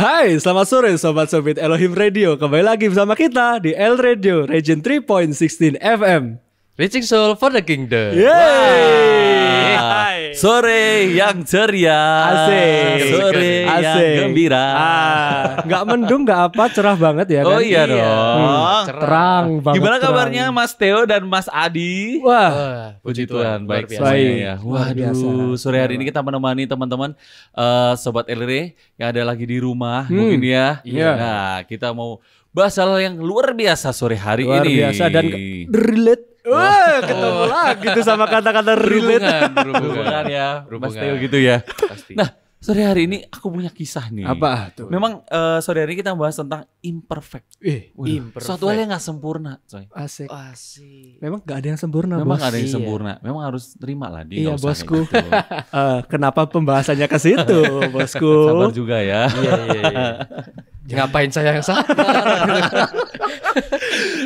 Hai, selamat sore Sobat Sobit Elohim Radio. Kembali lagi bersama kita di El Radio Region 3.16 FM. Reaching Soul for the Kingdom. Yeay! Sore yang ceria. Asik. Sore yang Asik. gembira. Ah, nggak mendung, nggak apa, cerah banget ya kan? Oh iya dong. Hmm, terang banget. Gimana terang. kabarnya Mas Theo dan Mas Adi? Wah, Wah, Puji Tuhan, baik luar biasa. semuanya Baik. ya. Luar. Waduh, sore hari ini kita menemani teman-teman eh, sobat LRE yang ada lagi di rumah Hmm. mungkin ya. Iya. Nah, kita mau bahas hal yang luar biasa sore hari luar ini. biasa dan relate. Wah, ketemu lagi tuh sama kata-kata relate. Berhubungan, berhubungan. Berhubungan ya, Mas. Theo gitu ya. Pasti. Nah, sore hari ini aku punya kisah nih. Apa tuh? Memang eh, sore hari ini kita bahas tentang imperfect. Eh, Waduh, Imperfect. Suatu hal yang nggak sempurna, coy. asik. Asik. Memang nggak ada yang sempurna, Memang bos. ada yang Iya. sempurna. Memang harus terima lah dia. Iya, bosku. gitu. Eh, kenapa pembahasannya ke situ, bosku? Sabar juga ya. Iya, iya, iya. Ngapain saya yang salah?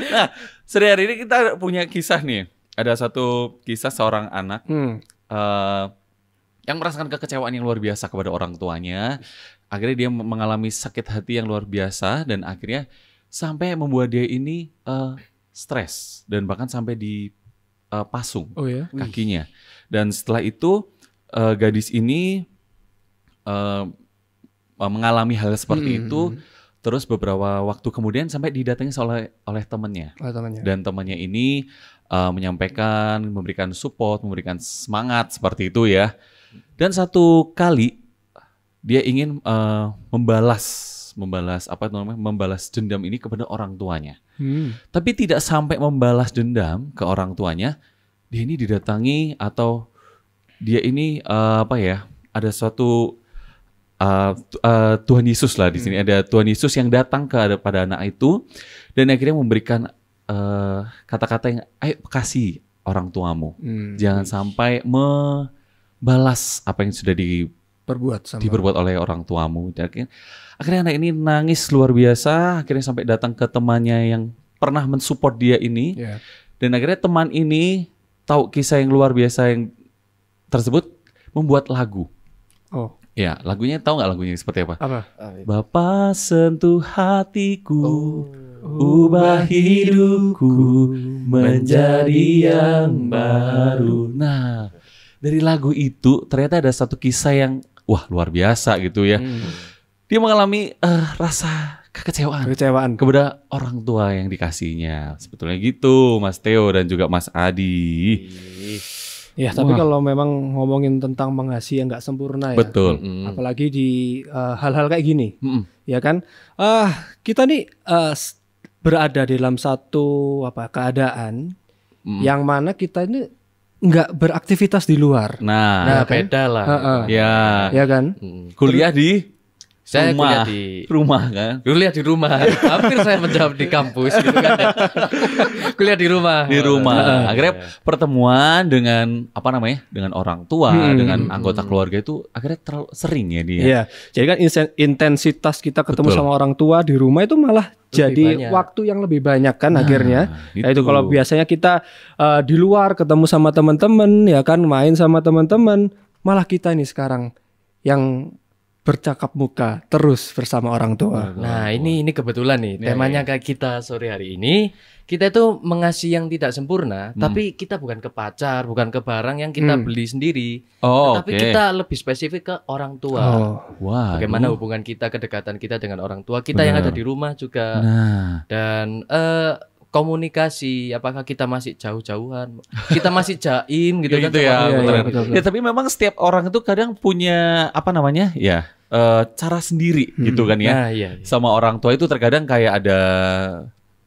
Nah, sore hari ini kita punya kisah nih. Ada satu kisah seorang anak Hmm. eh, yang merasakan kekecewaan yang luar biasa kepada orang tuanya. Akhirnya dia mengalami sakit hati yang luar biasa dan akhirnya sampai membuat dia ini eh, stres dan bahkan sampai di eh, pasung Oh ya. kakinya. Dan setelah itu eh, gadis ini eh, mengalami hal seperti Hmm. itu. Terus beberapa waktu kemudian sampai didatangi oleh oleh temannya temannya. dan temannya ini uh, menyampaikan, memberikan support, memberikan semangat seperti itu ya. Dan satu kali dia ingin uh, membalas, membalas apa itu namanya, membalas dendam ini kepada orang tuanya. Hmm. Tapi tidak sampai membalas dendam ke orang tuanya, dia ini didatangi atau dia ini uh, apa ya? Ada suatu uh, uh, Tuhan Yesus lah di sini ada Tuhan Yesus yang datang ke pada anak itu dan akhirnya memberikan uh, kata-kata yang ayo kasih orang tuamu. Hmm. Jangan sampai membalas apa yang sudah di Perbuat sama. diperbuat oleh orang tuamu. Dan Akhirnya, akhirnya anak ini nangis luar biasa, akhirnya sampai datang ke temannya yang pernah mensupport dia ini. Ya. Dan akhirnya teman ini tahu kisah yang luar biasa yang tersebut membuat lagu. Oh, Ya, lagunya tahu nggak lagunya seperti apa? apa? Bapa sentuh hatiku, Oh. ubah hidupku menjadi yang baru. Nah, dari lagu itu ternyata ada satu kisah yang wah luar biasa gitu ya. Hmm. Dia mengalami eh, rasa kekecewaan Kecewaan. kepada orang tua yang dikasihnya. Sebetulnya gitu, Mas Theo dan juga Mas Adi. Ya, tapi Wah. kalau memang ngomongin tentang mengasihi yang nggak sempurna ya. Betul. Mm-mm. Apalagi di eh, hal-hal kayak gini, Mm-mm. ya kan? Ah, kita nih eh, s- berada dalam satu apa keadaan Mm. yang mana kita ini nggak beraktivitas di luar, Nah, Nah, kan? beda lah. Heeh. ya ya kan? Mm. kuliah di Saya rumah, kuliah di rumah kan? kuliah di rumah. Hampir saya menjawab di kampus gitu kan. ya. kuliah di rumah. di rumah. Akhirnya pertemuan dengan apa namanya? Dengan orang tua, Hmm. dengan anggota keluarga itu akhirnya terlalu sering ya dia. Iya. Jadi kan intensitas kita ketemu Betul. sama orang tua di rumah itu malah jadi banyak. waktu yang lebih banyak kan Nah, akhirnya. itu. Nah, itu kalau biasanya kita eh, di luar ketemu sama teman-teman ya kan main sama teman-teman, malah kita ini sekarang yang bercakap muka terus bersama orang tua. Nah, ini ini kebetulan nih temanya kayak kita sore hari ini. Kita itu mengasihi yang tidak sempurna, tapi kita bukan ke pacar, bukan ke barang yang kita Hmm. beli sendiri. Oh, tapi oke. kita lebih spesifik ke orang tua. Oh, Wah. Bagaimana hubungan kita, kedekatan kita dengan orang tua kita yang Benar. ada di rumah juga. Nah, Dan eh, komunikasi, apakah kita masih jauh-jauhan? Kita masih jaim gitu kan? gitu sama ya, orang betul. tua? betul, betul. Ya tapi memang setiap orang itu kadang punya apa namanya? Ya, eh, cara sendiri Hmm. gitu kan ya. Nah, iya. iya. Sama orang tua itu terkadang kayak ada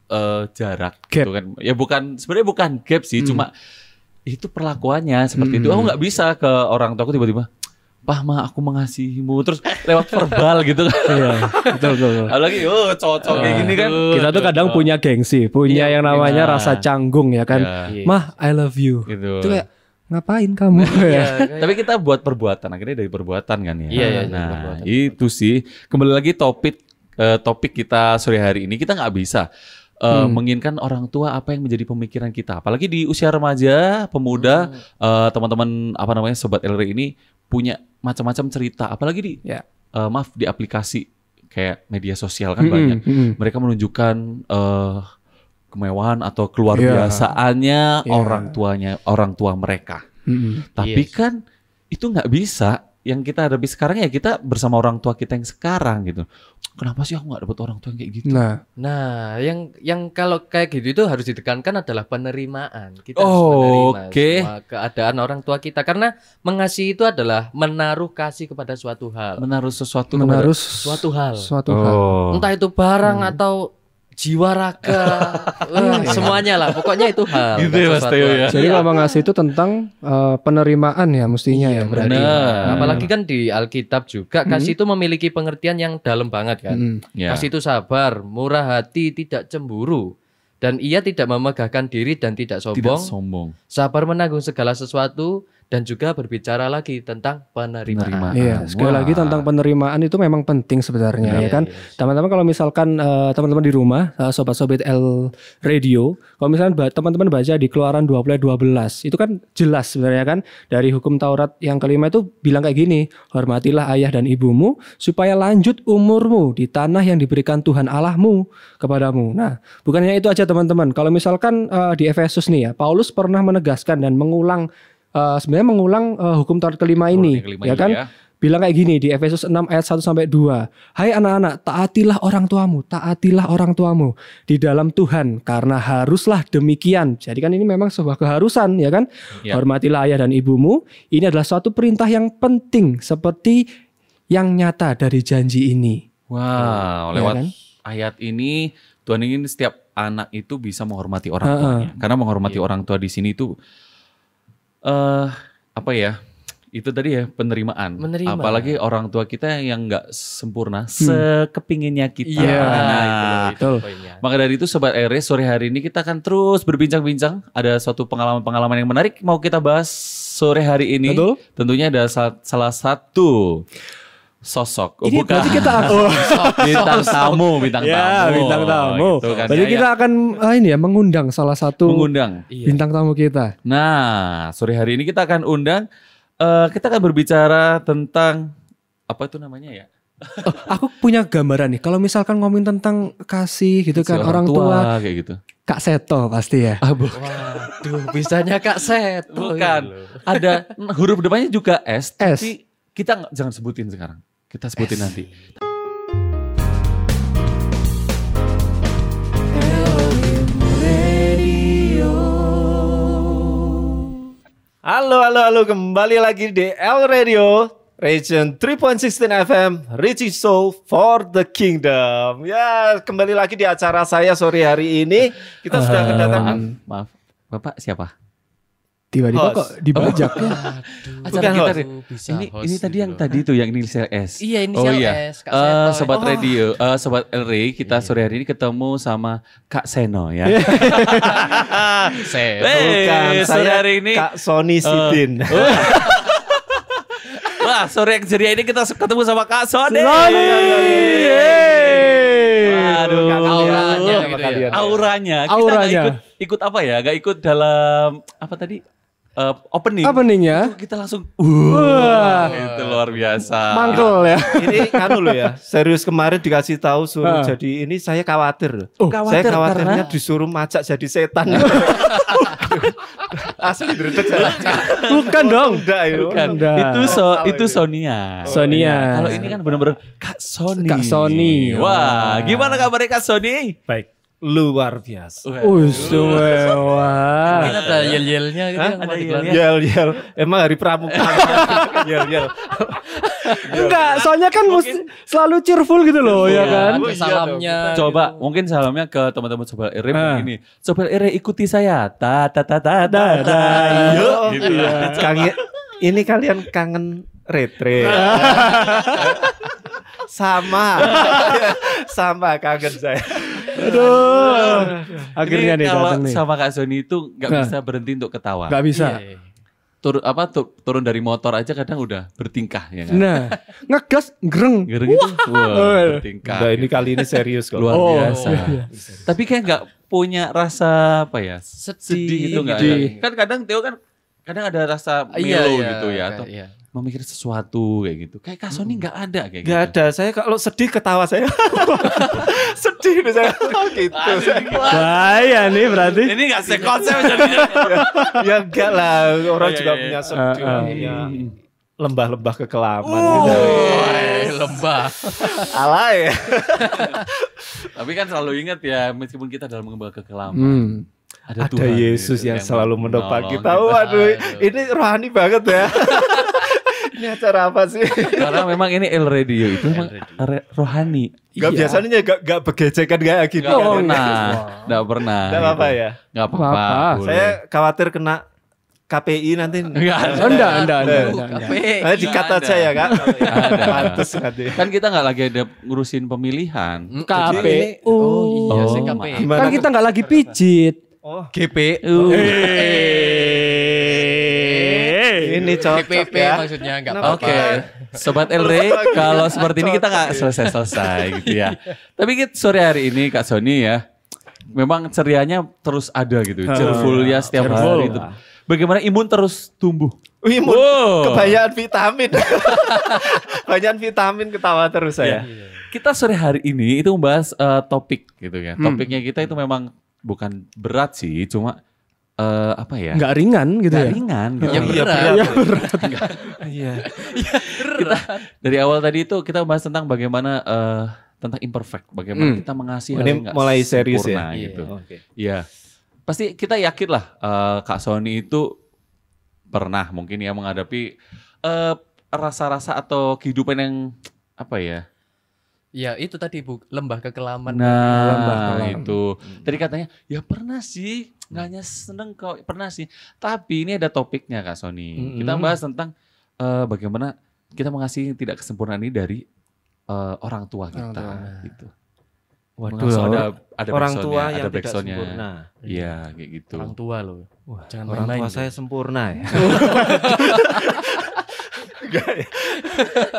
eh, jarak Gap. gitu kan. Ya bukan sebenarnya bukan gap sih, Hmm. cuma itu perlakuannya seperti itu. Hmm. Aku nggak bisa ke orang tua aku tiba-tiba Pah, ma, aku mengasihimu. Terus lewat verbal gitu kan. iya, betul betul. betul. Apalagi, oh, cowok-cowok kayak gini kan. Kita tuh kadang punya gengsi, punya Iya, yang namanya iya. rasa canggung ya kan. Ya, Iya. Mah, I love you. gitu. Itu kayak ngapain kamu Iya, ya? Tapi kita buat perbuatan akhirnya dari perbuatan kan ya. Iya, iya, iya, Nah, perbuatan. itu sih. Kembali lagi topik eh, topik kita sore hari ini kita nggak bisa eh, Hmm. menginginkan orang tua apa yang menjadi pemikiran kita. Apalagi di usia remaja, pemuda, eh, teman-teman apa namanya sobat LR ini punya macam-macam cerita. Apalagi di Ya. eh, maaf di aplikasi kayak media sosial kan Mm-mm, banyak. mm-mm. Mereka menunjukkan eh kemewahan atau keluar Iya. biasaannya Iya. orang tuanya, orang tua mereka. Mm-mm. Tapi Yes. kan itu nggak bisa. Yang kita hadapi sekarang ya kita bersama orang tua kita yang sekarang gitu. Kenapa sih aku nggak dapet orang tua yang kayak gitu? Nah, Nah, yang yang kalau kayak gitu itu harus ditekankan adalah penerimaan. Kita harus Oh, menerima oke. semua keadaan orang tua kita karena mengasihi itu adalah menaruh kasih kepada suatu hal. Menaruh sesuatu menaruh Suatu hal. suatu kepada- hal. Oh. Entah itu barang atau jiwa raga, Wah, semuanya lah. Pokoknya itu hal. Gitu ya, Mas Teo ya. Jadi Iya. kalau mengasih itu tentang eh, penerimaan ya mestinya ya berarti. benar. Apalagi kan di Alkitab juga kasih itu memiliki pengertian yang dalam banget kan. Mm. Ya. Kasih itu sabar, murah hati, tidak cemburu. Dan ia tidak memegahkan diri dan tidak Tidak sombong. sombong. Sabar menanggung segala sesuatu dan juga berbicara lagi tentang penerimaan. Penerimaan. Iya, sekali Wah. lagi tentang penerimaan itu memang penting sebenarnya Iya, ya kan. iya. Teman-teman kalau misalkan eh, teman-teman di rumah, eh, sobat-sobat L Radio, kalau misalkan teman-teman baca di Keluaran 20 ayat 12, itu kan jelas sebenarnya kan dari hukum Taurat yang kelima itu bilang kayak gini, hormatilah ayah dan ibumu supaya lanjut umurmu di tanah yang diberikan Tuhan Allahmu kepadamu. Nah, bukannya itu aja teman-teman. Kalau misalkan eh, di Efesus nih ya, Paulus pernah menegaskan dan mengulang eh, sebenarnya mengulang eh, hukum Taurat kelima ini, kelima ya ini kan? ya. bilang kayak gini di Efesus 6 ayat 1 sampai 2. Hai anak-anak, taatilah orang tuamu, taatilah orang tuamu di dalam Tuhan karena haruslah demikian. Jadi kan ini memang sebuah keharusan ya kan? Ya. Hormatilah ayah dan ibumu. Ini adalah suatu perintah yang penting seperti yang nyata dari janji ini. Wow, Ya lewat kan? ayat ini Tuhan ingin setiap anak itu bisa menghormati orang tuanya. Karena menghormati Iya. orang tua di sini itu eh apa ya? Itu tadi ya penerimaan. Menerima. Apalagi orang tua kita yang nggak sempurna sekepinginnya kita. Iya, Nah, itu itu. Maka dari itu Sobat RS sore hari ini kita akan terus berbincang-bincang. Ada suatu pengalaman-pengalaman yang menarik mau kita bahas sore hari ini. Betul. Tentunya ada sa- salah satu sosok. Oh, Ini bukan. berarti kita bintang tamu, bintang ya, tamu. bintang tamu. Gitu kan, Berarti ya, kita ya. akan ah, ini ya mengundang salah satu mengundang. Iya. bintang tamu kita. Nah, sore hari ini kita akan undang eh, kita akan berbicara tentang apa itu namanya ya? Aku punya gambaran nih. Kalau misalkan ngomongin tentang kasih gitu kan orang, tua, kayak gitu. Kak Seto pasti ya. Ah, Waduh, bisanya Kak Set. Bukan. Ada huruf depannya juga S, S. tapi kita nggak- jangan sebutin sekarang. Kita sebutin nanti. Halo, halo, halo. Kembali lagi di L Radio Region 3.16 FM Reaching Soul for the Kingdom. Ya, kembali lagi di acara saya sore hari ini. Kita sudah Eh, kedatangan Maaf, Bapak siapa? Tiba-tiba Host. kok dibajak ya. Acara Bukan kita host. ini host ini tadi gitu yang tadi itu yang inisial S. Iya, inisial oh, iya. S, Kak Eh, Seto. sobat Oh. radio, eh, sobat El Rey, kita Iya. sore hari ini ketemu sama Kak Seno ya. Set. Eh, Bukan, sore saya hari ini- Kak Sony Sidin. Wah, sore yang ceria ini kita ketemu sama Kak Sony. Sony. Waduh. Auranya Sama gitu ya. Auranya. Kita Auranya. ikut ikut apa ya? Gak ikut dalam apa tadi? Eh, opening. Openingnya Itu kita langsung Wah. itu luar biasa. mangkel ya. ini kan loh ya, serius kemarin dikasih tahu Ah. suruh jadi ini saya khawatir loh. Oh, saya khawatir khawatirnya karena? disuruh macak jadi setan. Asli dredeg. Bukan dong. Enggak itu. Bukan. Enggak. Itu so, itu itu. Sonia. Sonia. Kalau ini kan benar-benar Kak Sony. Kak Sony. Wah, gimana kabarnya Kak Sony? Baik, luar biasa. Usumewa. Mungkin ada yel-yelnya gitu Hah? Ada yel-yel. Yel yel, emang hari pramuka. yel yel. Enggak, soalnya kan mesti selalu cheerful gitu loh ya kan. Oh, iya salamnya. Coba mungkin salamnya ke teman-teman Sobat Ere Ah. begini. Sobat Ere ikuti saya. Ta ta ta ta ta ta. Yo, Gitu. iya. Kangen, ini kalian kangen retre. sama, sama kangen saya. Aduh. Akhirnya Ini nih kalau datang nih. sama Kak Sony itu nggak Nah. bisa berhenti untuk ketawa. Enggak bisa. Iya. Turun apa tu- turun dari motor aja kadang udah bertingkah ya kan. Nah, ngegas greng. Gereng itu wah, bertingkah. Enggak, ini kali ini serius kok. luar Oh, biasa. iya. Tapi kayak nggak punya rasa apa ya? Sedih, Sedih gitu nggak sedih. ya? Kan kadang Theo kan kadang ada rasa Iya, melo iya, gitu ya atau iya. memikir sesuatu kayak gitu. Kayak Kak Sony nggak ada kayak Gak gitu. ada. Saya kalau sedih ketawa saya. sedih nih saya. gitu. Bahaya nih berarti. Ini nggak sekonsep jadinya. ya enggak lah. Orang Iya, juga iya, punya iya. sedih. Uh, uh. punya lembah-lembah kekelaman. Oh. gitu. Woi, lembah. Alay. Tapi kan selalu ingat ya meskipun kita dalam mengembang kekelaman. Hmm. Ada Tuhan Yesus gitu yang selalu menopang kita. gitu. Waduh, Aduh. ini rohani banget ya. ini acara apa sih? Karena memang ini El Radio itu memang rohani. Gak Iya. biasanya gak, gak begecekan kayak gini. Nggak kan? pernah, nggak pernah. Nggak apa-apa gitu. ya. Nggak apa-apa. Saya khawatir kena KPI nanti. Nggak ada. Oh, enggak, enggak, enggak, enggak, enggak. Kafe. Saya aja ada. ya kak. Ada. Pantes nanti. Kan kita nggak lagi ada ngurusin pemilihan. KPU. Oh iya, Oh, sih. KPU. Gimana? Kan kita nggak lagi pijit. Oh, GPU. ini cocok GPP ya. maksudnya enggak apa-apa. Oke, Sobat Elre, kalau seperti ini kita nggak selesai-selesai gitu ya. Tapi kita sore hari ini Kak Sony ya, memang cerianya terus ada gitu, cheerful ya setiap Cheerful. hari itu. Bagaimana imun terus tumbuh? Wih, mun- Wow. kebanyakan vitamin. Kebanyakan vitamin ketawa terus saya. Kita sore hari ini itu membahas eh, topik gitu ya. Topiknya kita itu memang bukan berat sih, cuma eh, apa ya? Nggak ringan gitu Nggak ya. ringan gitu. Yang Iya, berat. berat. Iya. kita dari awal tadi itu kita bahas tentang bagaimana eh, tentang imperfect, bagaimana Hmm. kita mengasihi Ini hal yang nggak mulai serius sempurna ya? gitu. Oke. Iya. Pasti kita yakin lah eh, Kak Sony itu pernah mungkin ya menghadapi eh, rasa-rasa atau kehidupan yang apa ya? Ya itu tadi Bu, lembah kekelaman. Nah, lembah itu. Tadi katanya, ya pernah sih, nggak hanya seneng kok, pernah sih. Tapi ini ada topiknya Kak Sony. Kita Mm-mm. bahas tentang eh, bagaimana kita mengasihi tidak kesempurnaan ini dari eh, orang tua kita. tua. Gitu. Waduh, ada ada orang tua ada yang tidak backsoundnya. sempurna. Iya, kayak gitu. Orang tua loh. Wah, Jangan orang main-main, tua saya sempurna ya. Enggak ya.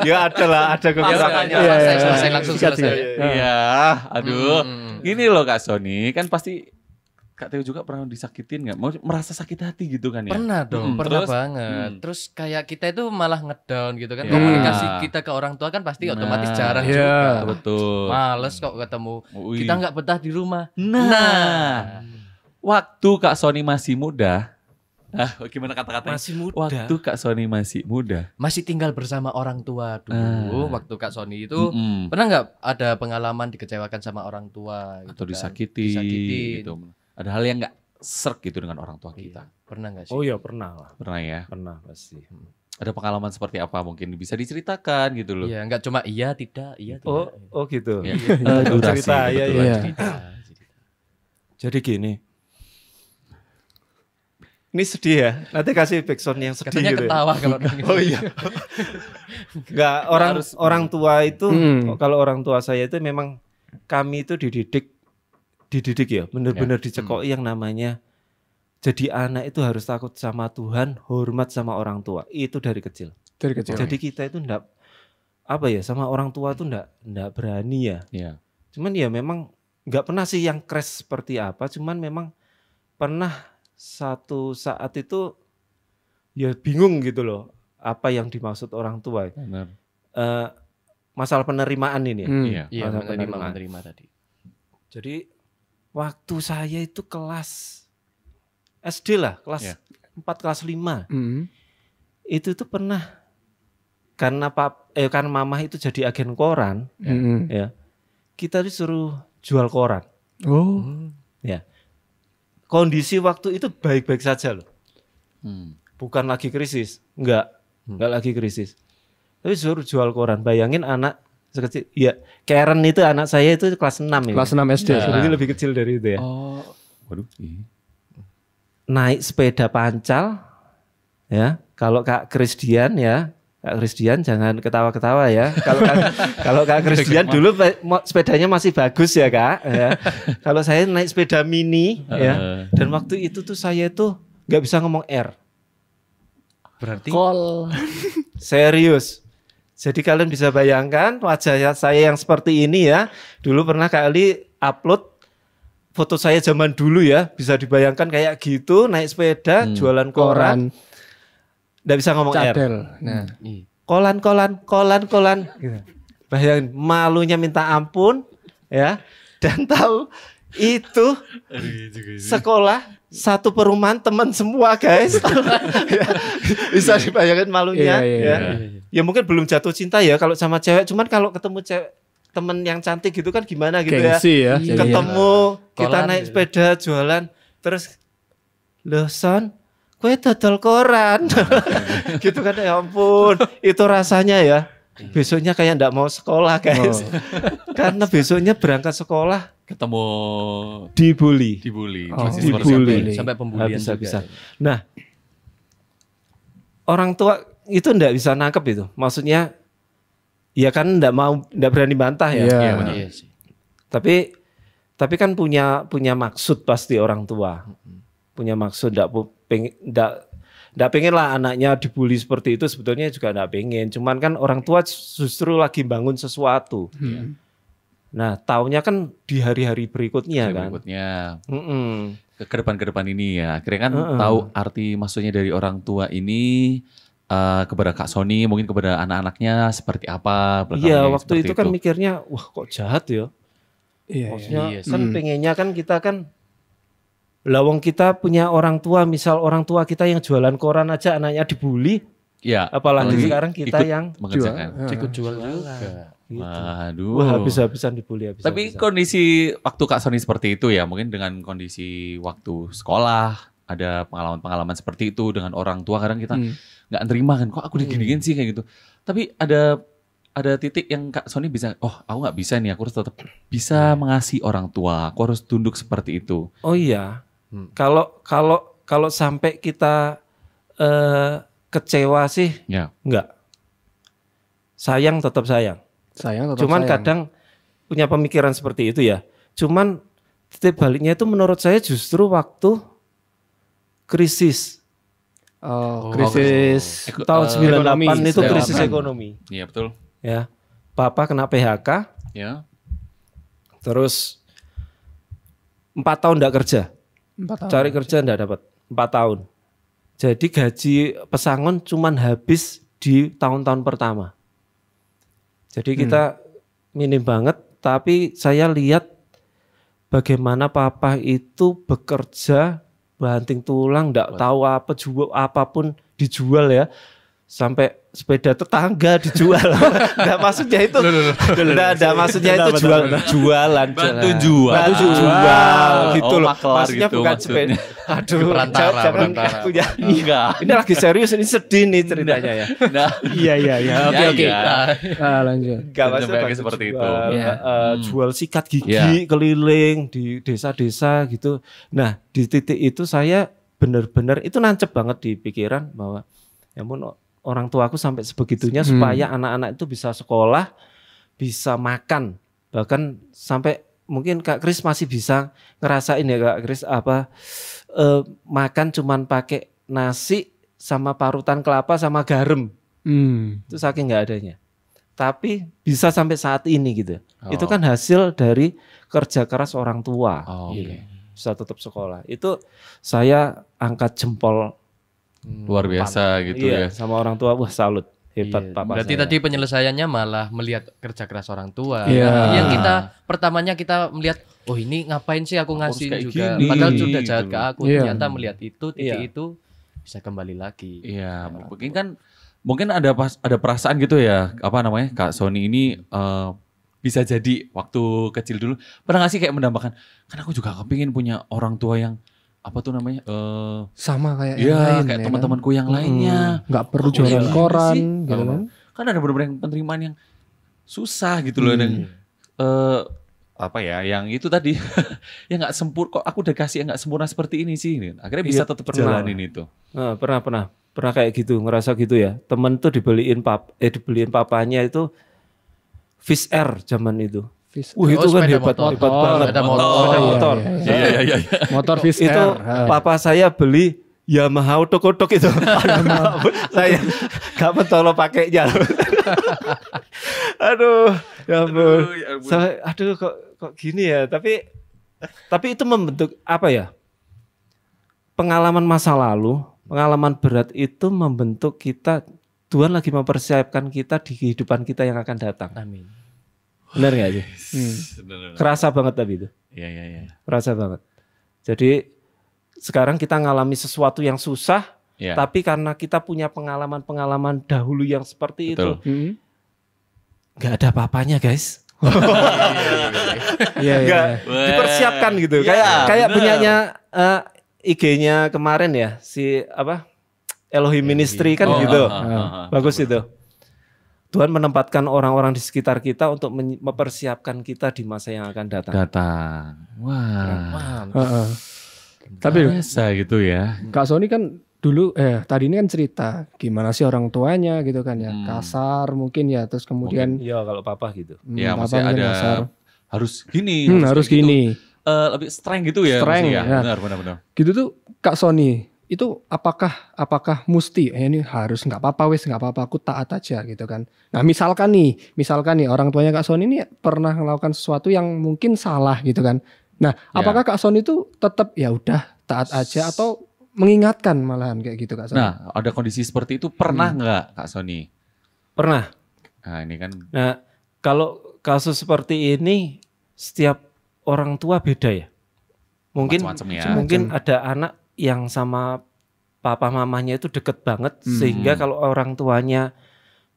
ya ada lah, ada Ya, kekurangannya. udah, Iya, selesai, iya, selesai iya. langsung selesai. Iya, aduh. Hmm. Gini loh Kak Sony, kan pasti Kak Teo juga pernah disakitin nggak? Mau merasa sakit hati gitu kan ya? Pernah dong, Mm, pernah terus? banget. Mm. Terus kayak kita itu malah ngedown gitu kan. Ya. Komunikasi kita ke orang tua kan pasti Nah, otomatis jarang iya. juga. Betul. Males kok ketemu. Wih. Kita nggak betah di rumah. Nah, waktu Kak Sony masih muda, ah gimana kata-katanya? Masih muda. Waktu Kak Sony masih muda, Masih tinggal bersama orang tua dulu. Ah. Waktu Kak Sony itu Mm-mm. pernah nggak ada pengalaman dikecewakan sama orang tua gitu atau kan? disakiti, gitu. Ada hal yang nggak serk gitu dengan orang tua Iya. kita. Pernah nggak sih? Oh ya pernah lah, Pernah ya? pernah pasti. Ada pengalaman seperti apa mungkin bisa diceritakan gitu loh. Iya, nggak cuma iya tidak, iya tidak. Oh, oh gitu. Ya. Eh, durasi, Cerita, iya, kebetulan iya. cerita. Jadi gini. Ini sedih ya. Nanti kasih backsound yang sedih Katanya gitu. ya. ketawa kalau nangis. Oh iya. Enggak, orang orang tua itu Hmm. kalau orang tua saya itu memang kami itu dididik dididik ya, benar-benar dicekoki yang namanya jadi anak itu harus takut sama Tuhan, hormat sama orang tua. Itu dari kecil. Dari kecil. Jadi kita itu enggak apa ya sama orang tua tuh enggak enggak berani ya. Iya. Cuman ya memang nggak pernah sih yang crash seperti apa, cuman memang pernah satu saat itu ya bingung gitu loh apa yang dimaksud orang tua. Benar. Eh, masalah penerimaan ini. ya. Hmm. Iya. Iya, Masa menerima, penerimaan. menerima tadi. Jadi waktu saya itu kelas SD lah, kelas Iya. 4 kelas 5. Hmm. Itu tuh pernah karena pap eh kan mama itu jadi agen koran, Hmm. ya. Kita disuruh jual koran. Oh. Kondisi waktu itu baik-baik saja loh. Hmm. bukan lagi krisis, enggak, enggak lagi krisis. Tapi suruh jual koran. Bayangin anak sekecil, ya Karen itu anak saya itu kelas 6 ya. Kelas 6 SD. Jadi lebih kecil dari itu ya. Oh, waduh. iya. Naik sepeda pancal, ya. Kalau Kak Christian ya, Kak Christian jangan ketawa-ketawa ya. Kalau Kak, kalau Kak Christian dulu sepedanya masih bagus ya Kak. Ya. Kalau saya naik sepeda mini ya, dan waktu itu tuh saya itu nggak bisa ngomong R. Berarti Kol. Serius. Jadi kalian bisa bayangkan wajah saya yang seperti ini ya. Dulu pernah kali upload foto saya zaman dulu ya. Bisa dibayangkan kayak gitu naik sepeda, Hmm. jualan koran. Nggak bisa ngomong R. Cadel. Nah, Iya. Kolan, kolan, kolan, kolan. Gitu. Bayangin, malunya minta ampun, ya. Dan tahu itu sekolah satu perumahan teman semua guys. Ya, bisa dibayangin malunya. Iya, iya, ya. iya. ya mungkin belum jatuh cinta ya kalau sama cewek. Cuman kalau ketemu cewek temen yang cantik gitu kan gimana gitu ya. gengsi ya. Iya. Ketemu kita Kolan naik gitu. sepeda jualan terus loh son kue dodol koran gitu kan ya ampun itu rasanya ya besoknya kayak ndak mau sekolah guys karena besoknya berangkat sekolah Ketemu dibully dibully. Oh, dibully. itu. Sampai pembulian bisa juga. bisa nah orang tua itu ndak bisa nangkep itu maksudnya ya kan ndak mau ndak berani bantah ya Iya. Iya, benar. Iya sih. tapi tapi kan punya punya maksud pasti orang tua punya maksud ndak pu- pengen ndak ndak pengen lah anaknya dibully seperti itu sebetulnya juga ndak pengen cuman kan orang tua justru lagi bangun sesuatu Hmm. nah taunya kan di hari-hari berikutnya Yang kan Berikutnya Mm-mm. ke ke depan ke depan ini ya. Akhirnya kan Heeh. tahu arti maksudnya dari orang tua ini eh, kepada Kak Sony mungkin kepada anak-anaknya seperti apa Iya waktu seperti itu kan mikirnya wah kok jahat ya Iya, iya. maksudnya Iya sih. kan Hmm. pengennya kan kita kan lawang kita punya orang tua misal orang tua kita yang jualan koran aja anaknya dibully Iya. apalagi sekarang kita ikut yang mengerjakan. Jual. Ikut jual juga. gitu. Waduh. Wah habis-habisan dibully habis Tapi kondisi waktu Kak Sony seperti itu ya, mungkin dengan kondisi waktu sekolah, ada pengalaman-pengalaman seperti itu dengan orang tua kadang kita Hmm. nggak nerima kan, kok aku diginiin sih kayak gitu. Tapi ada ada titik yang Kak Sony bisa, oh aku nggak bisa nih, aku harus tetap bisa mengasihi orang tua, aku harus tunduk seperti itu. Oh iya. Hmm. Kalau kalau kalau sampai kita eh, kecewa sih Ya, enggak. Sayang tetap sayang. Sayang tetap Cuman sayang. kadang punya pemikiran seperti itu ya. Cuman titik baliknya itu menurut saya justru waktu krisis oh, Oh, krisis Eko- tahun eh, 98 ekonomi, itu krisis 98. ekonomi iya betul. ya. Papa kena PHK, Ya, terus empat tahun enggak kerja. Tahun. cari kerja enggak dapat. Empat tahun. Jadi gaji pesangon cuman habis di tahun-tahun pertama. Jadi kita minim banget tapi saya lihat bagaimana papa itu bekerja banting tulang enggak tahu apa jual apa pun dijual ya. Sampai sepeda tetangga dijual enggak maksudnya itu enggak ada maksudnya itu jual jualan Bantu jual. bantu jual gitu Oh, loh maksudnya gitu bukan sepeda aduh Perantara, jangan, punya enggak. ini lagi serius ini sedih nih ceritanya ya Nah, Iya iya iya. Oke Ya, oke. iya. Ah, lanjut. Gak Dan maksudnya seperti itu. jual, Iya. eh, jual sikat gigi Iya. keliling di desa-desa gitu. Nah di titik itu saya benar-benar itu nancep banget di pikiran bahwa ya orang tua aku sampai sebegitunya Hmm. supaya anak-anak itu bisa sekolah, bisa makan, bahkan sampai mungkin Kak Kris masih bisa ngerasain ya Kak Kris apa eh, makan cuman pakai nasi sama parutan kelapa sama garam Hmm. itu saking nggak adanya. Tapi bisa sampai saat ini gitu. Oh. Itu kan hasil dari kerja keras orang tua. Oh, gitu. oke. Bisa tetap sekolah. Itu saya angkat jempol luar biasa gitu iya, ya. sama orang tua. Wah salut. Hebat Iya. papa Berarti saya. tadi penyelesaiannya malah melihat kerja keras orang tua. Iya. Yang kita pertamanya kita melihat, oh ini ngapain sih aku ngasih juga. gini, Padahal sudah jahat gitu ke aku. Iya. Ternyata melihat itu, titik Iya. itu bisa kembali lagi. Iya, mungkin kan mungkin ada pas ada perasaan gitu ya, apa namanya? Kak Sony ini eh, bisa jadi waktu kecil dulu pernah nggak sih kayak mendambakan kan aku juga kepingin punya orang tua yang apa tuh namanya? eh Sama kayak yang Iya, lain kayak ya teman-temanku yang lainnya. Nggak perlu Kok jualan koran gitu kan. Kan ada beberapa yang penerimaan yang susah gitu loh Hmm. dan eh, apa ya yang itu tadi ya nggak sempur kok aku udah kasih yang nggak sempurna seperti ini sih akhirnya bisa Iya, tetap pernah. jalanin itu Nah, pernah pernah pernah kayak gitu ngerasa gitu ya. Temen tuh dibeliin pap eh dibeliin papanya itu Fish Air zaman itu. Vis- Wah itu Oh, kan hebat motor. hebat Motor, banget. sepeda motor. Sepeda Iya, motor. iya, iya. iya iya iya Motor Fish itu papa saya beli Yamaha otok-otok itu. saya gak mentolo pakainya. aduh, ya ampun. ya ampun. Saya, aduh kok kok gini ya. Tapi tapi itu membentuk apa ya? Pengalaman masa lalu pengalaman berat itu membentuk kita Tuhan lagi mempersiapkan kita di kehidupan kita yang akan datang. Amin. Benar nggak sih? Hmm. Kerasa banget tapi itu. Iya iya iya. Kerasa banget. Jadi sekarang kita ngalami sesuatu yang susah, Iya. tapi karena kita punya pengalaman-pengalaman dahulu yang seperti Betul. itu, Hmm. nggak ada apa-apanya guys. Iya, iya. Nggak Wah. dipersiapkan gitu. Iya, kayak kayak punyanya eh, IG-nya kemarin ya si apa Elohim Ministry kan Oh, gitu. ah, ah, ah, ah. Bagus itu. Tuhan menempatkan orang-orang di sekitar kita untuk mempersiapkan kita di masa yang akan datang. Datang. Wah. Mantap. Heeh. Tapi Biasa gitu ya. Kak Sony kan dulu eh tadi ini kan cerita gimana sih orang tuanya gitu kan ya Hmm. kasar mungkin ya terus kemudian Iya kalau papa gitu. hmm, ya apa maksudnya mungkin ada kasar. harus gini, Hmm, harus kayak gitu. gini Eh, lebih strength gitu ya. Strength, ya. ya. Benar benar benar. gitu tuh Kak Sony itu apakah apakah mesti eh, ini harus nggak apa-apa wes nggak apa-apa aku taat aja gitu kan nah misalkan nih misalkan nih orang tuanya Kak Sony ini pernah melakukan sesuatu yang mungkin salah gitu kan nah Ya. apakah Kak Sony itu tetap ya udah taat aja atau mengingatkan malahan kayak gitu Kak Sony Nah, ada kondisi seperti itu pernah nggak Kak Sony? Pernah. Nah, ini kan Nah kalau kasus seperti ini setiap orang tua beda ya. Mungkin ya. mungkin ada anak yang sama papa mamanya itu deket banget Hmm. sehingga kalau orang tuanya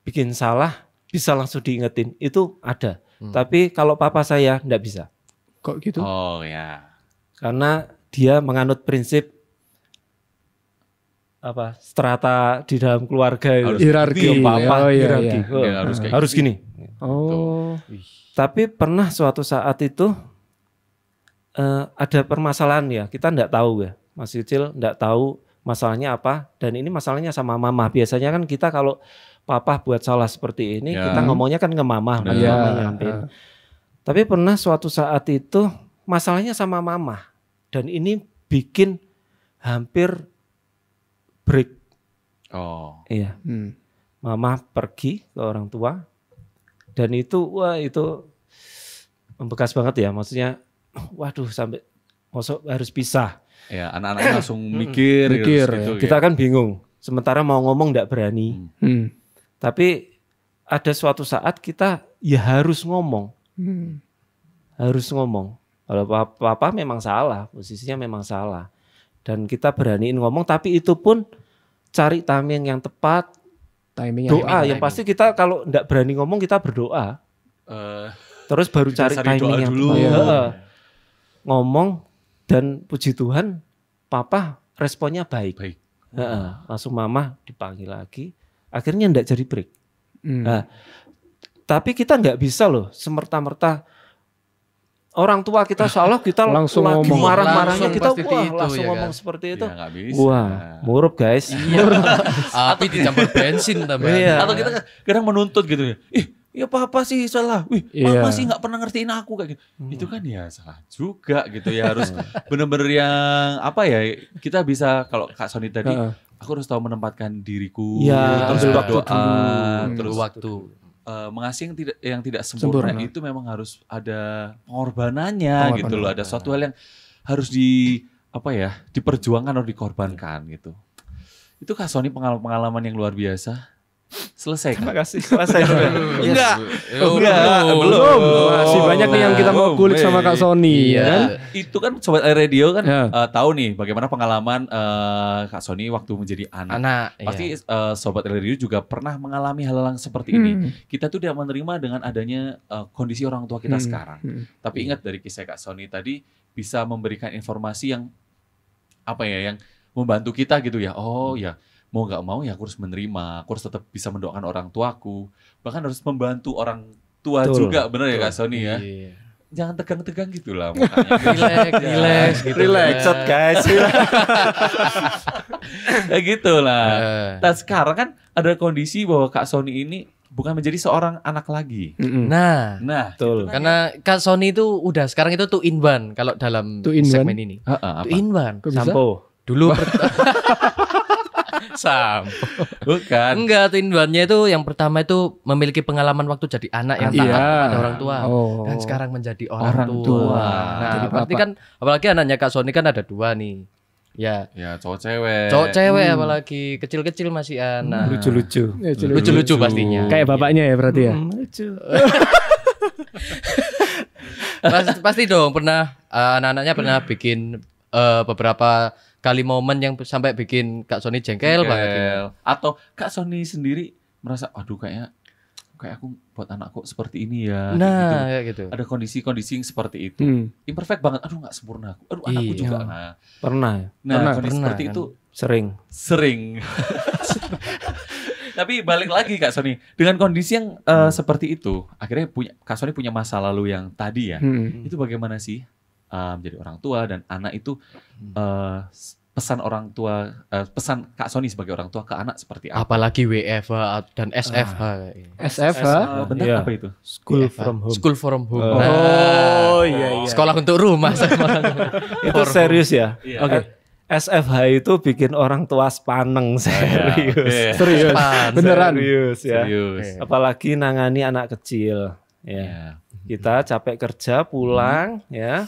bikin salah bisa langsung diingetin itu ada. Hmm. Tapi kalau papa saya ndak bisa kok gitu Oh ya. karena dia menganut prinsip apa strata di dalam keluarga Harus itu. hierarki Iya, papa, oh, iya, hierarki. iya. Oh, Ya, harus kayak harus gini. oh Tapi pernah suatu saat itu eh, ada permasalahan ya, kita ndak tahu ya, masih kecil ndak tahu masalahnya apa. Dan ini masalahnya sama mama. Biasanya kan kita kalau papa buat salah seperti ini, Ya. kita ngomongnya kan ke mama, mama nyampein. Tapi pernah suatu saat itu masalahnya sama mama, dan ini bikin hampir break. Oh. Iya, Hmm. mama pergi ke orang tua, dan itu wah itu membekas banget ya, maksudnya, waduh sampai masuk harus pisah. Ya, anak-anaknya langsung mikir, Mikir, gitu, Kita ya. kan bingung. Sementara mau ngomong ndak berani. Hmm. Tapi ada suatu saat kita ya harus ngomong, Hmm. harus ngomong. Kalau papa, memang salah, posisinya memang salah. Dan kita beraniin ngomong, tapi itu pun cari timing yang tepat, timing yang doa. timing, Yang pasti kita kalau ndak berani ngomong kita berdoa, Eh, terus baru cari didasari timing yang dulu. tepat. Heeh. Ngomong dan puji Tuhan, papa responnya baik. Baik. Heeh. Langsung mama dipanggil lagi, akhirnya ndak jadi break. Hmm. Nah, tapi kita nggak bisa loh semerta-merta orang tua kita seolah kita Langsung lagi ngomong. marah-marahnya kita wah itu, langsung ya ngomong kan? seperti itu. Ya, nggak bisa. Wah, murup guys. Api dicampur bensin tambah. Iya. Atau kita kadang menuntut gitu ya. Ih, ya apa sih salah? Wih, Iya. mama sih nggak pernah ngertiin aku kayak gitu. Itu kan ya salah juga gitu ya. Harus bener-bener yang apa ya? Kita bisa kalau Kak Sony tadi, Heeh. aku harus tahu menempatkan diriku. Iya, terus berdoa, waktu dulu. terus waktu. eh, mengasih yang tidak yang tidak sempurna, Sempurna. itu memang harus ada pengorbanannya Pengorbanan. gitu loh. Ada suatu hal yang harus di apa ya diperjuangkan atau dikorbankan gitu. Itu Kak Sony pengalaman-pengalaman yang luar biasa. Selesai Terima kasih. Selesai. Enggak. Oh, Enggak, belum. belum. Masih banyak nih yang kita mau kulik sama Kak Sony ya Iya. kan? Itu kan sobat Air radio kan Ya. eh, tahu nih bagaimana pengalaman eh, Kak Sony waktu menjadi anak. Anak. Pasti iya. eh, sobat Air radio juga pernah mengalami hal-hal yang seperti ini. Hmm. Kita tuh tidak menerima dengan adanya eh, kondisi orang tua kita Hmm. sekarang. Hmm. Tapi ingat dari kisah Kak Sony tadi bisa memberikan informasi yang apa ya yang membantu kita gitu ya. Oh ya mau nggak mau ya aku harus menerima. Aku harus tetap bisa mendoakan orang tuaku. Bahkan harus membantu orang tua Betul. juga bener ya Kak Sony ya. Iya. Jangan tegang-tegang gitu lah mukanya. Relax, relax gitu. Relax. Bacot guys. Kayak gitu lah. Eh. Nah sekarang kan ada kondisi bahwa Kak Sony ini bukan menjadi seorang anak lagi. Mm-mm. Nah, Nah, Betul. karena Kak Sony itu udah sekarang itu two in one kalau dalam Two in segmen ini. Heeh, apa? Two in one. Kok bisa? Sampo. Dulu per- Sam. Bukan. Enggak, one-nya itu yang pertama itu memiliki pengalaman waktu jadi anak yang taat Iya. pada orang tua. Oh. Dan sekarang menjadi orang, Orang tua. tua. Nah, Jadi berarti kan apalagi anaknya Kak Sony kan ada dua nih. Ya. Ya cowok cewek. Cowok cewek apalagi kecil-kecil masih anak. Lucu-lucu. Ya, lucu. Lucu-lucu pastinya. Kayak bapaknya ya berarti ya. Hmm, lucu. pasti, pasti dong pernah eh, anak-anaknya pernah bikin eh, beberapa kali momen yang sampai bikin Kak Sony jengkel banget. gitu. Kel. Atau Kak Sony sendiri merasa, aduh kayaknya kayak aku buat anakku seperti ini ya. kayak gitu. Nah, kayak gitu. Ada kondisi-kondisi yang seperti itu. Hmm. Imperfect banget. Aduh nggak sempurna aku. Aduh anakku Iya. juga. Nah, Pernah ya? nah Pernah, kondisi pernah, seperti kan. itu Sering. sering. Tapi balik lagi Kak Sony, dengan kondisi yang eh, seperti itu, akhirnya punya Kak Sony punya masa lalu yang tadi ya. Hmm. Itu bagaimana sih eh, menjadi orang tua dan anak itu eh, s- pesan orang tua, eh, pesan Kak Sony sebagai orang tua ke anak seperti apa? Apalagi WFH dan SFH. kayak gitu. SFH. Eh, benar Iya. apa itu? School WFH. from home. School from home. Oh. Nah, Oh iya iya. Sekolah untuk rumah. Itu serius ya? Iya. Oke. SFH itu bikin orang tua sepaneng serius. Oke. Serius. Pan. Beneran. Serius ya. Serius. Apalagi nangani anak kecil. Ya. Ya. Kita capek kerja pulang ya.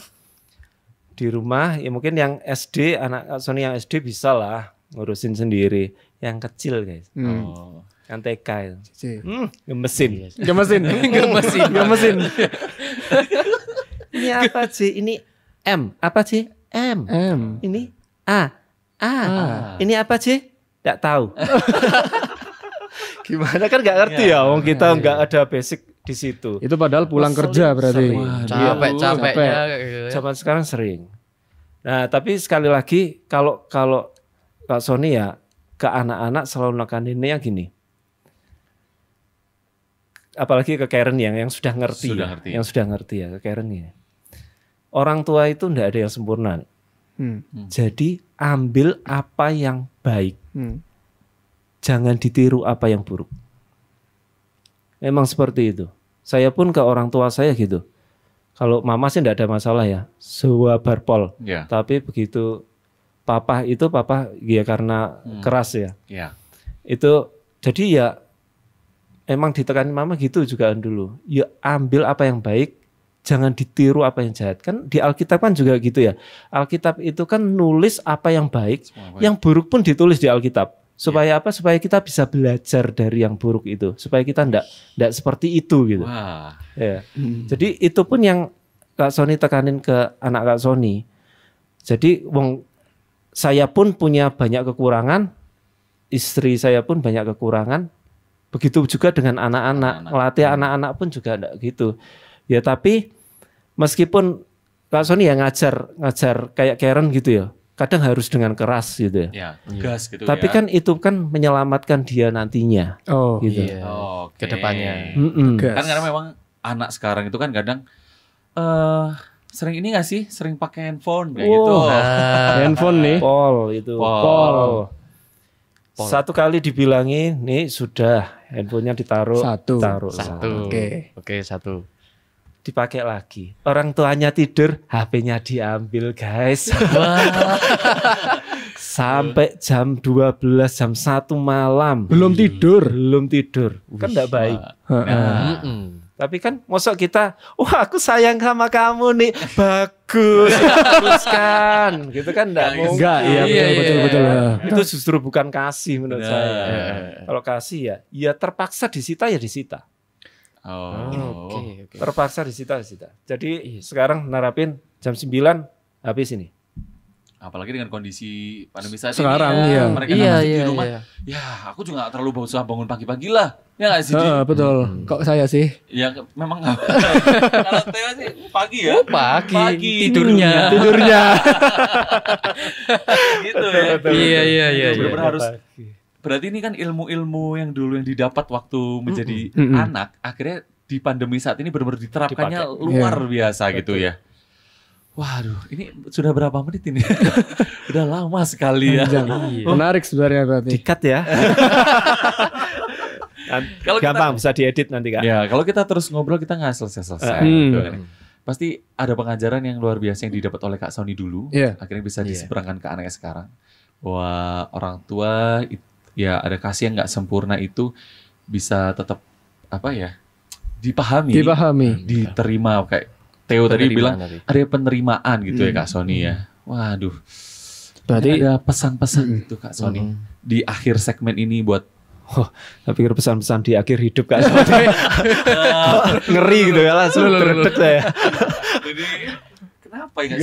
Di rumah ya mungkin yang SD anak Sony yang SD bisa lah ngurusin sendiri. Yang kecil guys, Hmm. Oh. yang TK itu. Hmm, gemesin. Gemesin. Gemesin. Gemesin. Ini apa sih? Ini M. Apa sih? M. M. Ini A. A. Ah. Ini apa sih? Tidak tahu. Gimana kan nggak ngerti ya, wong kita nggak ada basic di situ. Itu padahal pulang kerja berarti. Sering. Capek-capeknya. Capek. kayak gitu ya. Zaman sekarang sering. Nah, tapi sekali lagi kalau kalau Kak Sony ya ke anak-anak selalu nekaninnya yang gini. Apalagi ke Karen yang yang sudah ngerti, Sudah ya, ngerti. yang sudah ngerti ya ke Karen ya. Orang tua itu ndak ada yang sempurna. Hmm. Jadi ambil apa yang baik, Hmm. jangan ditiru apa yang buruk. Memang seperti itu. Saya pun ke orang tua saya gitu. Kalau mama sih tidak ada masalah ya, sewa barpol. Ya. Tapi begitu papa itu papa ya karena keras ya. Ya. Itu jadi ya emang ditekanin mama gitu juga dulu. Ya ambil apa yang baik, jangan ditiru apa yang jahat. Kan di Alkitab kan juga gitu ya. Alkitab itu kan nulis apa yang baik, Semua baik. yang buruk pun ditulis di Alkitab. Supaya apa? Supaya kita bisa belajar dari yang buruk itu. Supaya kita ndak ndak seperti itu gitu. Wah. Ya. Hmm. Jadi itu pun yang Kak Sony tekanin ke anak Kak Sony. Jadi wong saya pun punya banyak kekurangan, istri saya pun banyak kekurangan. Begitu juga dengan anak-anak, Anak-anak. melatih anak-anak pun juga enggak gitu. Ya tapi meskipun Kak Sony ya ngajar ngajar kayak Karen gitu ya. Kadang harus dengan keras gitu ya. Ya, tegas gitu Tapi ya. kan itu kan menyelamatkan dia nantinya Oh. gitu. Iya. Oke. Ke depannya. Mm-mm. Tegas. Kan karena memang anak sekarang itu kan kadang eh sering ini gak sih? Sering pakai handphone kayak gitu. Wow. Nah, Handphone nih. Pol itu. Pol. Pol. Pol. Satu kali dibilangi, nih sudah handphonenya ditaruh, Satu. taruh, satu. Oke. Oke, satu. Dipakai lagi. Orang tuanya tidur, HP-nya diambil, guys. Sampai jam 12, jam 1 malam. Belum tidur. Belum tidur. Kan enggak baik. Nah. Tapi kan mosok kita, wah aku sayang sama kamu nih. Bagus, teruskan. Gitu kan enggak mau. Enggak, iya Iya, betul iya, betul betul. iya. Itu justru bukan kasih menurut Nah. saya. Kalau kasih ya, ya terpaksa disita ya disita. Oh. Oke, oke. Terpaksa disita disita. Jadi sekarang narapin jam 9 habis ini. Apalagi dengan kondisi pandemi saat Sekarang, ini. iya. Mereka Iya, masih iya, di rumah. iya. Ya, aku juga gak terlalu usah bangun pagi-pagi lah. Ya gak sih? Heeh, betul. Kok saya sih? Ya memang gak. Kalau Teo sih pagi ya. Oh, pagi. Pagi. Tidurnya. Tidurnya. gitu ya. Iya, iya, iya. Bener-bener iya. harus Berarti ini kan ilmu-ilmu yang dulu yang didapat waktu menjadi Mm-mm. anak, akhirnya di pandemi saat ini benar-benar diterapkannya Dipakai. luar biasa gitu ya. Waduh, ini sudah berapa menit ini? Udah lama sekali ya. Panjang. Menarik sebenarnya berarti. Dikat ya. Kalau kita- Gampang bisa diedit nanti kak. Ya, kalau kita terus ngobrol kita nggak selesai-selesai. Hmm. gitu kan. Pasti ada pengajaran yang luar biasa yang didapat oleh Kak Sony dulu, Iya. akhirnya bisa Iya. diseberangkan ke anaknya sekarang. Bahwa orang tua it- ya ada kasih yang nggak sempurna itu bisa tetap apa ya dipahami, Dipahami. diterima kayak Theo tadi bilang tadi. ada penerimaan gitu ya Hmm. Kak Sony ya. Waduh. Berarti ada pesan-pesan gitu Kak Sony di akhir segmen ini buat Oh, saya pikir pesan-pesan di akhir hidup kan. Ngeri gitu ya langsung terdetek saya. Jadi kenapa ya?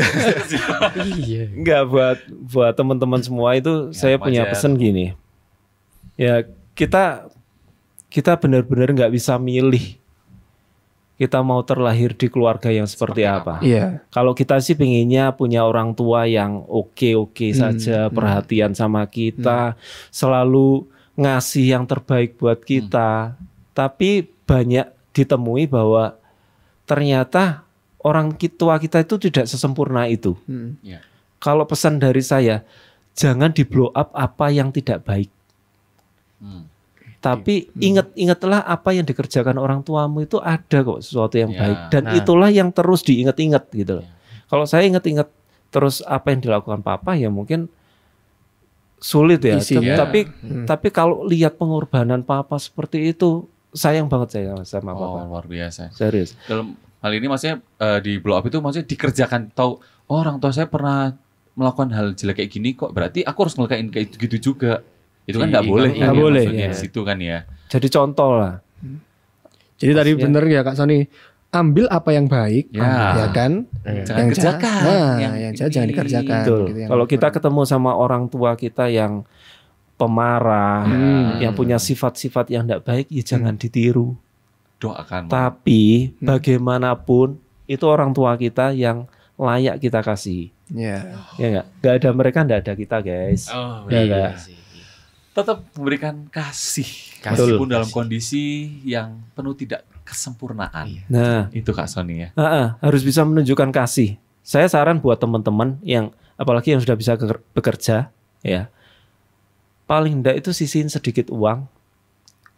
Iya. Enggak buat buat teman-teman semua itu saya punya pesan gini. Ya, kita kita benar-benar nggak bisa milih kita mau terlahir di keluarga yang seperti, apa. iya. Kalau kita sih pinginnya punya orang tua yang oke-oke saja, perhatian sama kita, selalu ngasih yang terbaik buat kita. Tapi banyak ditemui bahwa ternyata orang tua kita itu tidak sesempurna itu. Hmm. Ya. Kalau pesan dari saya, jangan di blow up apa yang tidak baik. Hmm. Tapi ingat-ingatlah apa yang dikerjakan orang tuamu itu ada kok sesuatu yang Ya. baik dan Nah. itulah yang terus diingat-ingat gitu loh. Kalau saya ingat-ingat terus apa yang dilakukan papa ya mungkin sulit ya. Isi, ya. Tapi Hmm. tapi kalau lihat pengorbanan papa seperti itu sayang banget saya sama Oh, papa. luar biasa. Serius. Dalam hal ini maksudnya eh, di blow up itu maksudnya dikerjakan tahu oh, orang tua saya pernah melakukan hal jelek kayak gini kok berarti aku harus ngelakuin kayak gitu juga. Itu kan nggak Iya, boleh nggak kan ya, boleh, maksudnya ya. di situ kan ya. Jadi contoh lah. Jadi tadi Maksudnya- bener ya Kak Sony, ambil apa yang baik, Ya. ya kan? Jangan Yang kerjakan. jahat, Nah, yang yang, jahat jangan dikerjakan. Betul. gitu, yang Kalau kita ketemu sama orang tua kita yang pemarah, Hmm. yang punya sifat-sifat yang tidak baik, ya jangan ditiru. Doakan. Tapi Hmm. bagaimanapun itu orang tua kita yang layak kita kasih. ya. Ya enggak? Enggak ada mereka, enggak ada kita, guys. Oh, Ya, iya sih. Tetap memberikan kasih. Kasih. Meskipun dalam kondisi yang penuh tidak kesempurnaan. Iya. Nah, Itu Kak Sony ya. ah, ah, harus bisa menunjukkan kasih. Saya saran buat teman-teman yang apalagi yang sudah bisa bekerja, ya. Paling enggak itu sisihin sedikit uang.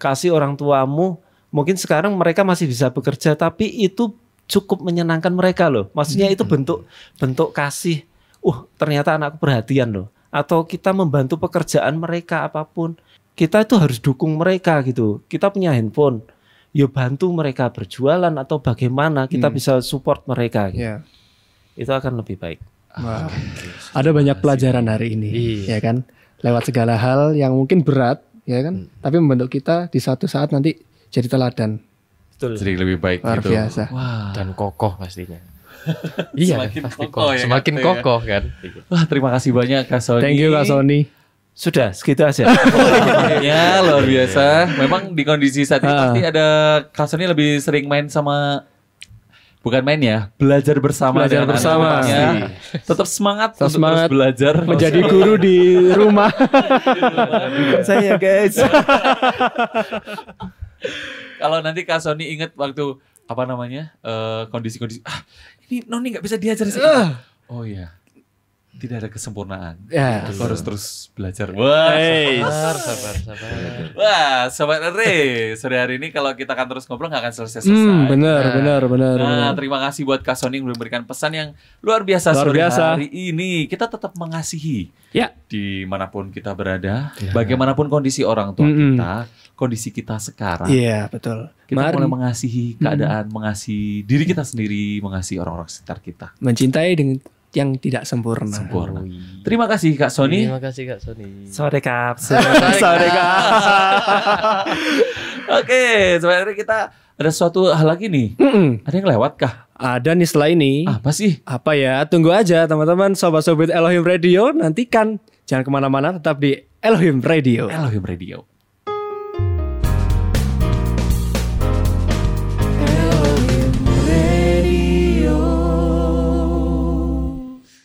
Kasih orang tuamu. Mungkin sekarang mereka masih bisa bekerja, tapi itu cukup menyenangkan mereka loh. Maksudnya itu bentuk bentuk kasih. Uh, ternyata anakku perhatian loh. Atau kita membantu pekerjaan mereka apa pun. Kita itu harus dukung mereka gitu. Kita punya handphone. Ya bantu mereka berjualan atau bagaimana kita Hmm. bisa support mereka. Gitu. Ya. Itu akan lebih baik. Wah. Ada banyak pelajaran hari ini, Iya. ya kan? Lewat segala hal yang mungkin berat, ya kan? Tapi membentuk kita di suatu saat nanti jadi teladan. Betul. Jadi lebih baik Luar gitu. biasa. Wah. Dan kokoh pastinya. iya, Semakin kokoh ya, Semakin ya. kokoh kan. Wah, terima kasih banyak Kak Sony. Thank you Kak Sony. Sudah, segitu aja. ya luar biasa. Memang di kondisi saat ini Ah. pasti ada Kak Sony lebih sering main sama bukan main ya, belajar bersama Belajar dengan bersama. anak-anaknya. Tetap semangat Tetap untuk semangat. terus belajar Menjadi guru di rumah. saya guys. Kalau nanti Kak Sony ingat waktu apa namanya eh, kondisi-kondisi ah ini Noni nggak bisa diajar sih. Oh iya, tidak ada kesempurnaan. ya. Aku harus terus belajar. Wah, Sabar, sabar, sabar. wah, sobat Re, sore hari ini kalau kita akan terus ngobrol nggak akan selesai selesai. Hmm, benar, benar, benar, Nah, benar. terima kasih buat Kak Sony yang memberikan pesan yang luar biasa Luar sore biasa. hari ini. Kita tetap mengasihi Ya. di mana pun kita berada, bagaimanapun kondisi orang tua Mm-mm. kita, kondisi kita sekarang. Iya, betul. Kita Mari mulai mengasihi keadaan, mengasihi diri kita sendiri, mengasihi orang-orang sekitar kita. mencintai dengan yang tidak sempurna. Sempurna. Terima kasih Kak Sony. Terima kasih Kak Sony. Sore kap. Sorry, Kak. Oke, sebenarnya kita ada suatu hal lagi nih. Mm-mm. Ada yang lewat kah? Ada nih setelah ini. Apa sih? Apa ya? Tunggu aja teman-teman sobat-sobat Elohim Radio. Nantikan. Jangan ke mana-mana. Tetap di Elohim Radio. Elohim Radio.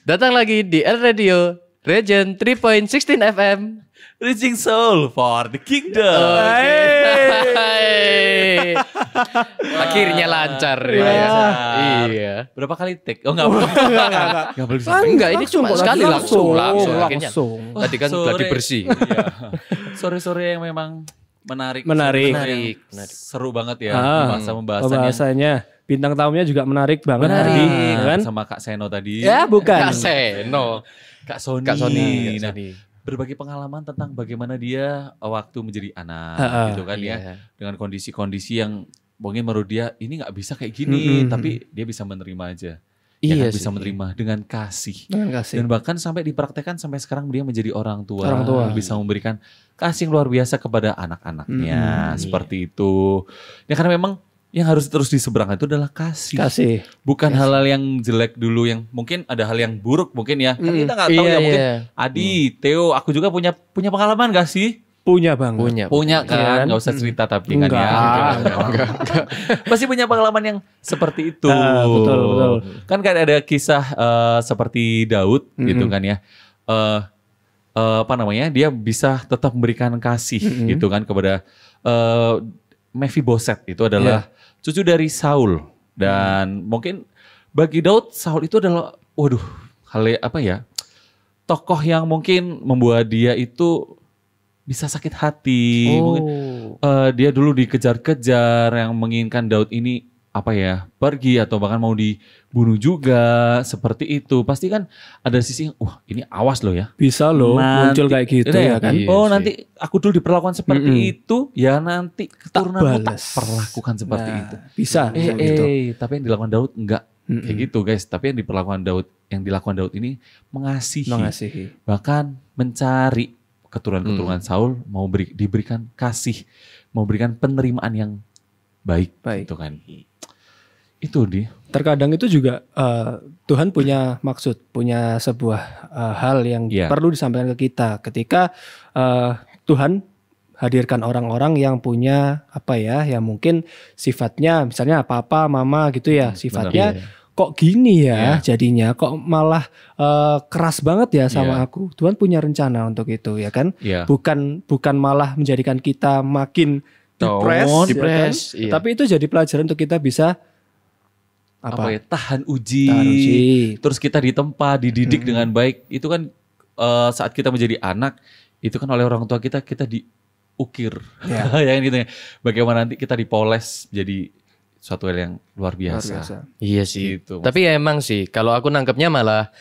Datang lagi di L Radio Region 3.16 FM. Reaching Soul for the Kingdom. Hey. Akhirnya lancar ya. Lancar. Iya. Berapa kali take? Oh enggak. Enggak boleh Ah, sampai. Enggak, ini cuma sekali tadi langsung, langsung. langsung. Akhirnya. langsung. Tadi kan gladi bersih. Iya. Sore-sore yang memang menarik. Menarik. Menarik, menarik. Seru banget ya Ah. pembahasan-pembahasan yang Pembahasannya. Bintang tamunya juga menarik banget. menarik. tadi, Nah, kan? Sama Kak Seno tadi. Ya, bukan. Kak Seno. Kak Sony. Kak Sony. Nah, berbagi pengalaman tentang bagaimana dia waktu menjadi anak ah. gitu kan ya. Iya. Dengan kondisi-kondisi yang mungkin menurut dia ini nggak bisa kayak gini, Mm-mm. tapi dia bisa menerima aja. ya Iya kan, bisa menerima dengan kasih. Dengan kasih. Dan bahkan sampai dipraktekkan sampai sekarang dia menjadi orang tua, Orang tua. bisa memberikan kasih yang luar biasa kepada anak-anaknya Mm-mm. seperti itu. Ya karena memang yang harus terus diseberangkan itu adalah kasih. Kasih. Bukan hal-hal yang jelek dulu yang mungkin ada hal yang buruk mungkin ya. Kan Mm. kita nggak tahu Iya, ya mungkin iya. Adi, Theo, aku juga punya punya pengalaman gak sih? Punya banget. Punya. Punya Iya kan, kan? nggak usah cerita tapi kan Enggak. ya. Enggak, Pasti punya pengalaman yang seperti itu. Ah, betul, betul. Kan kan ada kisah eh, seperti Daud gitu Mm-mm. kan ya. Eh eh, apa namanya? Dia bisa tetap memberikan kasih Mm-mm. gitu kan kepada eh Mephiboset itu adalah Iya. cucu dari Saul dan mungkin bagi Daud Saul itu adalah waduh hal apa ya? Tokoh yang mungkin membuat dia itu bisa sakit hati. Mungkin Oh. eh, dia dulu dikejar-kejar yang menginginkan Daud ini apa ya pergi atau bahkan mau dibunuh juga seperti itu pasti kan ada sisi wah ini awas loh ya Bisa loh Nanti- muncul kayak gitu Iya ya kan. Iya oh sih. nanti aku dulu diperlakukan seperti Mm-mm. itu ya nanti keturunanmu tak balas. perlakukan seperti Nah, itu Bisa. eh, bisa gitu. eh, tapi yang dilakukan Daud enggak Mm-mm. kayak gitu guys tapi yang diperlakukan Daud yang dilakukan Daud ini mengasihi Mengasihi. bahkan mencari keturunan-keturunan Saul mau beri, diberikan kasih, mau berikan penerimaan yang baik, Baik. gitu kan. Itu di Terkadang itu juga eh, Tuhan punya maksud, punya sebuah eh, hal yang Iya. perlu disampaikan ke kita ketika eh, Tuhan hadirkan orang-orang yang punya apa ya, yang mungkin sifatnya misalnya papa, mama gitu ya, sifatnya Iya. kok gini ya Iya. jadinya, kok malah eh, keras banget ya sama Iya. aku. Tuhan punya rencana untuk itu ya kan, ya bukan bukan malah menjadikan kita makin Down, depres, ya kan? depres, iya. tapi itu jadi pelajaran untuk kita bisa apa, apa, ya tahan uji, Tahan uji. terus kita ditempa, dididik Hmm. dengan baik. Itu kan eh, saat kita menjadi anak, itu kan oleh orang tua kita kita diukir, Ya. ya kan gitu ya. Bagaimana nanti kita dipoles jadi suatu hal yang luar Luar biasa. biasa. Iya sih. Gitu. Tapi ya emang sih kalau aku nangkepnya malah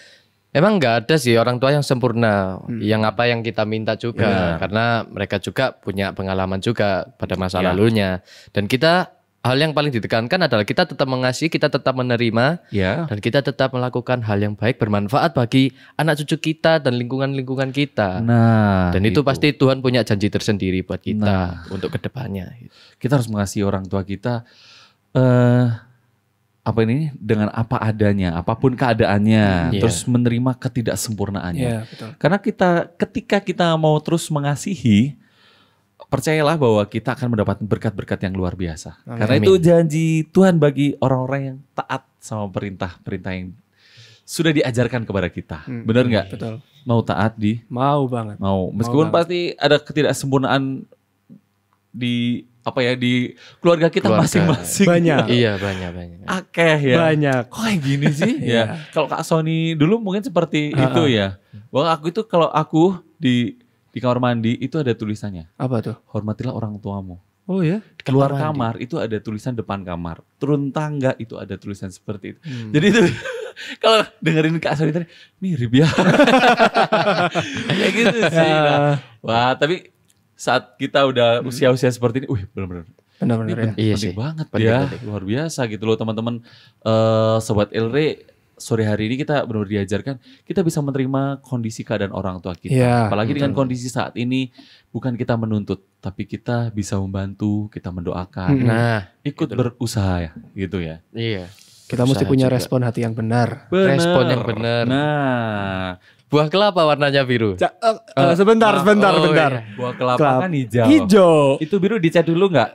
emang nggak ada sih orang tua yang sempurna Hmm. yang apa yang kita minta juga Iya. karena mereka juga punya pengalaman juga pada masa Iya. lalunya dan kita hal yang paling ditekankan adalah kita tetap mengasihi, kita tetap menerima Ya. dan kita tetap melakukan hal yang baik bermanfaat bagi anak cucu kita dan lingkungan-lingkungan kita. Nah, dan itu, pasti Tuhan punya janji tersendiri buat kita Nah. untuk ke depannya. kita harus mengasihi orang tua kita eh apa ini dengan apa adanya, apa pun keadaannya, Iya. terus menerima ketidaksempurnaannya. Iya, betul. Karena kita ketika kita mau terus mengasihi, percayalah bahwa kita akan mendapat berkat-berkat yang luar biasa. Amin. Karena itu janji Tuhan bagi orang-orang yang taat sama perintah-perintah yang sudah diajarkan kepada kita. Hmm. Benar nggak? Betul. Mau taat di Mau banget. mau meskipun banget. pasti ada ketidaksempurnaan di apa ya di keluarga kita masing-masing Banyak. Iya banyak banyak. akeh ya Banyak. kok kayak gini sih Iya. ya kalau kak Sony dulu mungkin seperti itu ya bahwa aku itu kalau aku di di kamar mandi itu ada tulisannya Apa tuh? hormatilah orang tuamu Oh ya. keluar mandi. kamar itu ada tulisan depan kamar turun tangga itu ada tulisan seperti itu Hmm. jadi itu kalau dengerin kak Sony tadi mirip ya kayak gitu sih Nah, Wah, tapi saat kita udah usia-usia seperti ini, wih benar-benar Benar-benar ya. pen- Iya penting sih. banget Penting, ya, penting. luar biasa gitu loh teman-teman. Eh sobat Elre, sore hari ini kita benar-benar diajarkan kita bisa menerima kondisi keadaan orang tua kita. Iya, Apalagi dengan betul. kondisi saat ini bukan kita menuntut, tapi kita bisa membantu, kita mendoakan. Nah, ikut berusaha ya, gitu ya. iya. Kita mesti punya juga. respon hati yang benar. Respon yang benar. Nah, Buah kelapa warnanya biru. Eh, sebentar, oh, sebentar, oh, sebentar. iya. buah kelapa Kelapa. kan hijau. Hijau. Itu biru dicat dulu nggak?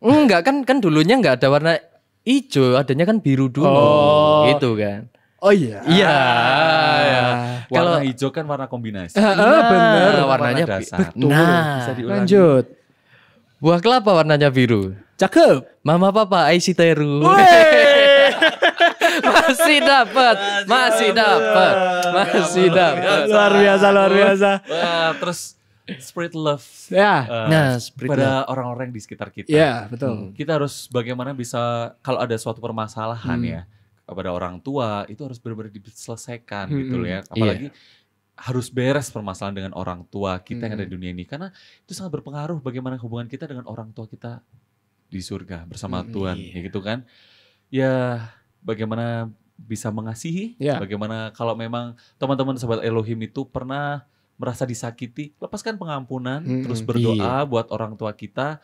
Enggak kan kan dulunya enggak ada warna hijau, adanya kan biru dulu. Oh. Gitu kan. Oh iya. Iya. iya. Warna Kalau- hijau kan warna kombinasi. Benar. Nah, warnanya Warna dasar. Betul. Nah, Bisa diulangi. Lanjut. buah kelapa warnanya biru. Cakep. Mama papa Aisy Teru. masih dapat, masih dapat, masih dapat. Luar biasa, luar biasa. Wah, terus spread love. Ya. eh, Nah, spread pada orang-orang di sekitar kita. Ya, betul. Kita harus bagaimana bisa kalau ada suatu permasalahan Hmm. ya kepada orang tua itu harus benar-benar diselesaikan Hmm, gitu loh ya. Apalagi harus beres permasalahan dengan orang tua kita yang ada di dunia ini karena itu sangat berpengaruh bagaimana hubungan kita dengan orang tua kita di surga bersama Hmm, Tuhan iya. ya gitu kan. Ya bagaimana bisa mengasihi. Ya. Bagaimana kalau memang teman-teman sobat Elohim itu pernah merasa disakiti, lepaskan pengampunan, Mm-mm, terus berdoa buat orang tua kita.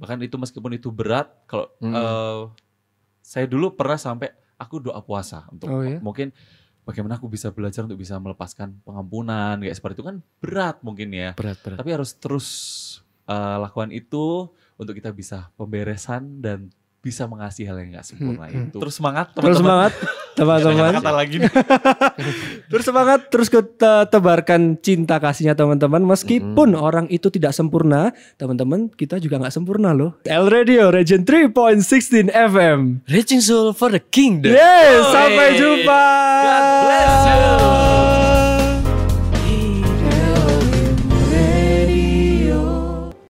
Bahkan itu meskipun itu berat, kalau Mm. eh, saya dulu pernah sampai aku doa puasa untuk Oh, ya? mungkin bagaimana aku bisa belajar untuk bisa melepaskan pengampunan kayak seperti itu kan berat mungkin ya. Berat berat. Tapi harus terus eh, lakukan itu untuk kita bisa pemberesan dan bisa mengasihi hal yang nggak sempurna Hmm, hmm. itu. Terus semangat Terus teman-teman. semangat teman-teman. Kata lagi nih. Terus semangat terus kita tebarkan cinta kasihnya teman-teman meskipun orang itu tidak sempurna, teman-teman kita juga nggak sempurna loh. L Radio Region 3.16 FM. Reaching soul for the kingdom. Yes, sampai jumpa. God bless you.